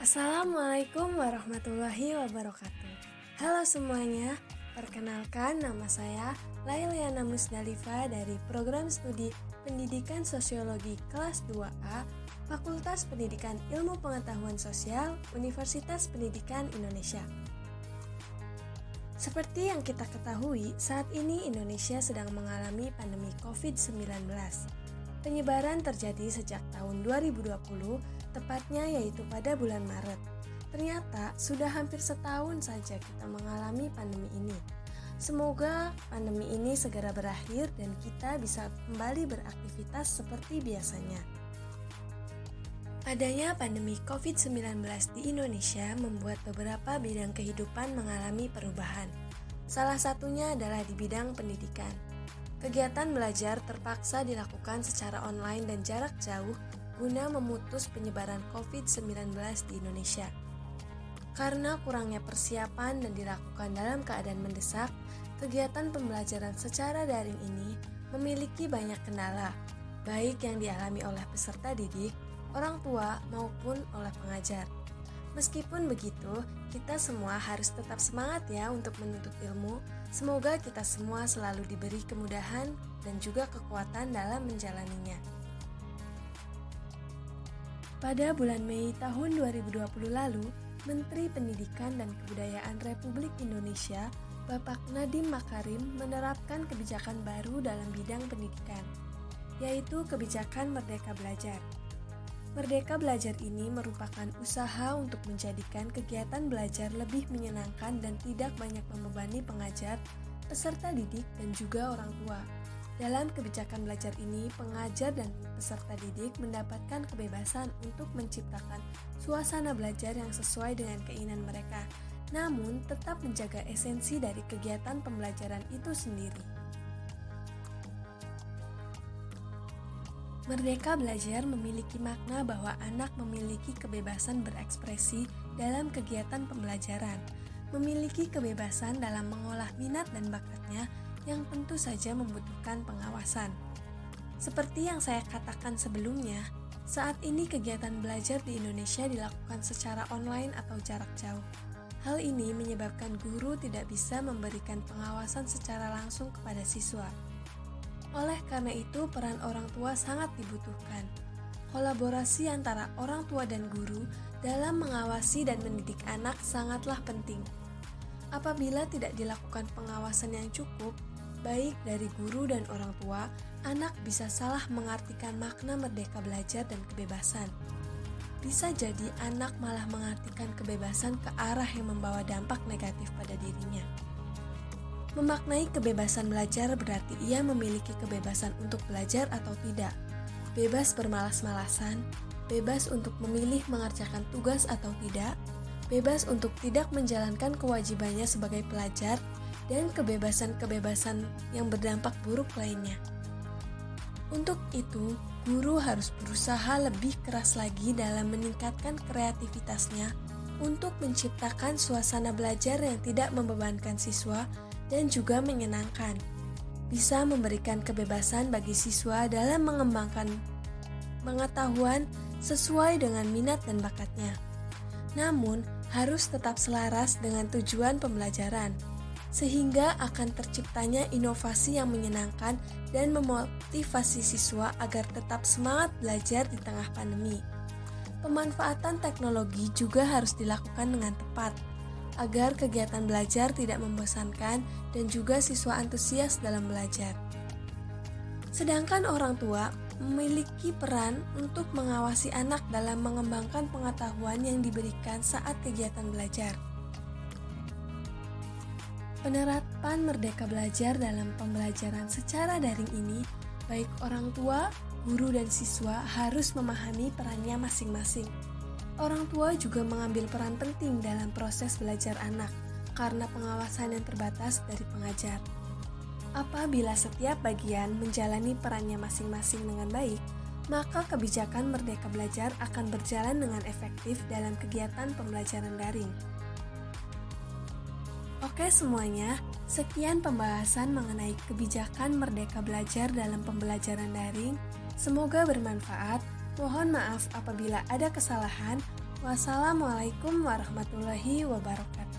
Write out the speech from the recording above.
Assalamualaikum warahmatullahi wabarakatuh. Halo semuanya, perkenalkan nama saya Lailiana Musdalifa dari Program Studi Pendidikan Sosiologi kelas 2A Fakultas Pendidikan Ilmu Pengetahuan Sosial Universitas Pendidikan Indonesia. Seperti yang kita ketahui, saat ini Indonesia sedang mengalami pandemi COVID-19. Penyebaran terjadi sejak tahun 2020, tepatnya yaitu pada bulan Maret. Ternyata sudah hampir setahun saja kita mengalami pandemi ini. Semoga pandemi ini segera berakhir dan kita bisa kembali beraktivitas seperti biasanya. Adanya pandemi COVID-19 di Indonesia membuat beberapa bidang kehidupan mengalami perubahan. Salah satunya adalah di bidang pendidikan. Kegiatan belajar terpaksa dilakukan secara online dan jarak jauh guna memutus penyebaran COVID-19 di Indonesia. Karena kurangnya persiapan dan dilakukan dalam keadaan mendesak, kegiatan pembelajaran secara daring ini memiliki banyak kendala, baik yang dialami oleh peserta didik, orang tua, maupun oleh pengajar. Meskipun begitu, kita semua harus tetap semangat ya untuk menuntut ilmu. Semoga kita semua selalu diberi kemudahan dan juga kekuatan dalam menjalaninya. Pada bulan Mei tahun 2020 lalu, Menteri Pendidikan dan Kebudayaan Republik Indonesia, Bapak Nadiem Makarim menerapkan kebijakan baru dalam bidang pendidikan, yaitu kebijakan Merdeka Belajar. Merdeka Belajar ini merupakan usaha untuk menjadikan kegiatan belajar lebih menyenangkan dan tidak banyak membebani pengajar, peserta didik, dan juga orang tua. Dalam kebijakan belajar ini, pengajar dan peserta didik mendapatkan kebebasan untuk menciptakan suasana belajar yang sesuai dengan keinginan mereka, namun tetap menjaga esensi dari kegiatan pembelajaran itu sendiri. Merdeka belajar memiliki makna bahwa anak memiliki kebebasan berekspresi dalam kegiatan pembelajaran, memiliki kebebasan dalam mengolah minat dan bakatnya yang tentu saja membutuhkan pengawasan. Seperti yang saya katakan sebelumnya, saat ini kegiatan belajar di Indonesia dilakukan secara online atau jarak jauh. Hal ini menyebabkan guru tidak bisa memberikan pengawasan secara langsung kepada siswa. Oleh karena itu, peran orang tua sangat dibutuhkan. Kolaborasi antara orang tua dan guru dalam mengawasi dan mendidik anak sangatlah penting. Apabila tidak dilakukan pengawasan yang cukup, baik dari guru dan orang tua, anak bisa salah mengartikan makna merdeka belajar dan kebebasan. Bisa jadi anak malah mengartikan kebebasan ke arah yang membawa dampak negatif pada dirinya. Memaknai kebebasan belajar berarti ia memiliki kebebasan untuk belajar atau tidak, bebas bermalas-malasan, bebas untuk memilih mengerjakan tugas atau tidak, bebas untuk tidak menjalankan kewajibannya sebagai pelajar, dan kebebasan-kebebasan yang berdampak buruk lainnya. Untuk itu, guru harus berusaha lebih keras lagi dalam meningkatkan kreativitasnya untuk menciptakan suasana belajar yang tidak membebankan siswa dan juga menyenangkan. Bisa memberikan kebebasan bagi siswa dalam mengembangkan pengetahuan sesuai dengan minat dan bakatnya. Namun, harus tetap selaras dengan tujuan pembelajaran, sehingga akan terciptanya inovasi yang menyenangkan dan memotivasi siswa agar tetap semangat belajar di tengah pandemi. Pemanfaatan teknologi juga harus dilakukan dengan tepat agar kegiatan belajar tidak membosankan dan juga siswa antusias dalam belajar. Sedangkan orang tua memiliki peran untuk mengawasi anak dalam mengembangkan pengetahuan yang diberikan saat kegiatan belajar. Penerapan Merdeka Belajar dalam pembelajaran secara daring ini, baik orang tua, guru, dan siswa harus memahami perannya masing-masing Orang tua juga mengambil peran penting dalam proses belajar anak karena pengawasan yang terbatas dari pengajar. Apabila setiap bagian menjalani perannya masing-masing dengan baik, maka kebijakan Merdeka Belajar akan berjalan dengan efektif dalam kegiatan pembelajaran daring. Oke semuanya, sekian pembahasan mengenai kebijakan Merdeka Belajar dalam pembelajaran daring. Semoga bermanfaat Mohon maaf apabila ada kesalahan. Wassalamualaikum warahmatullahi wabarakatuh.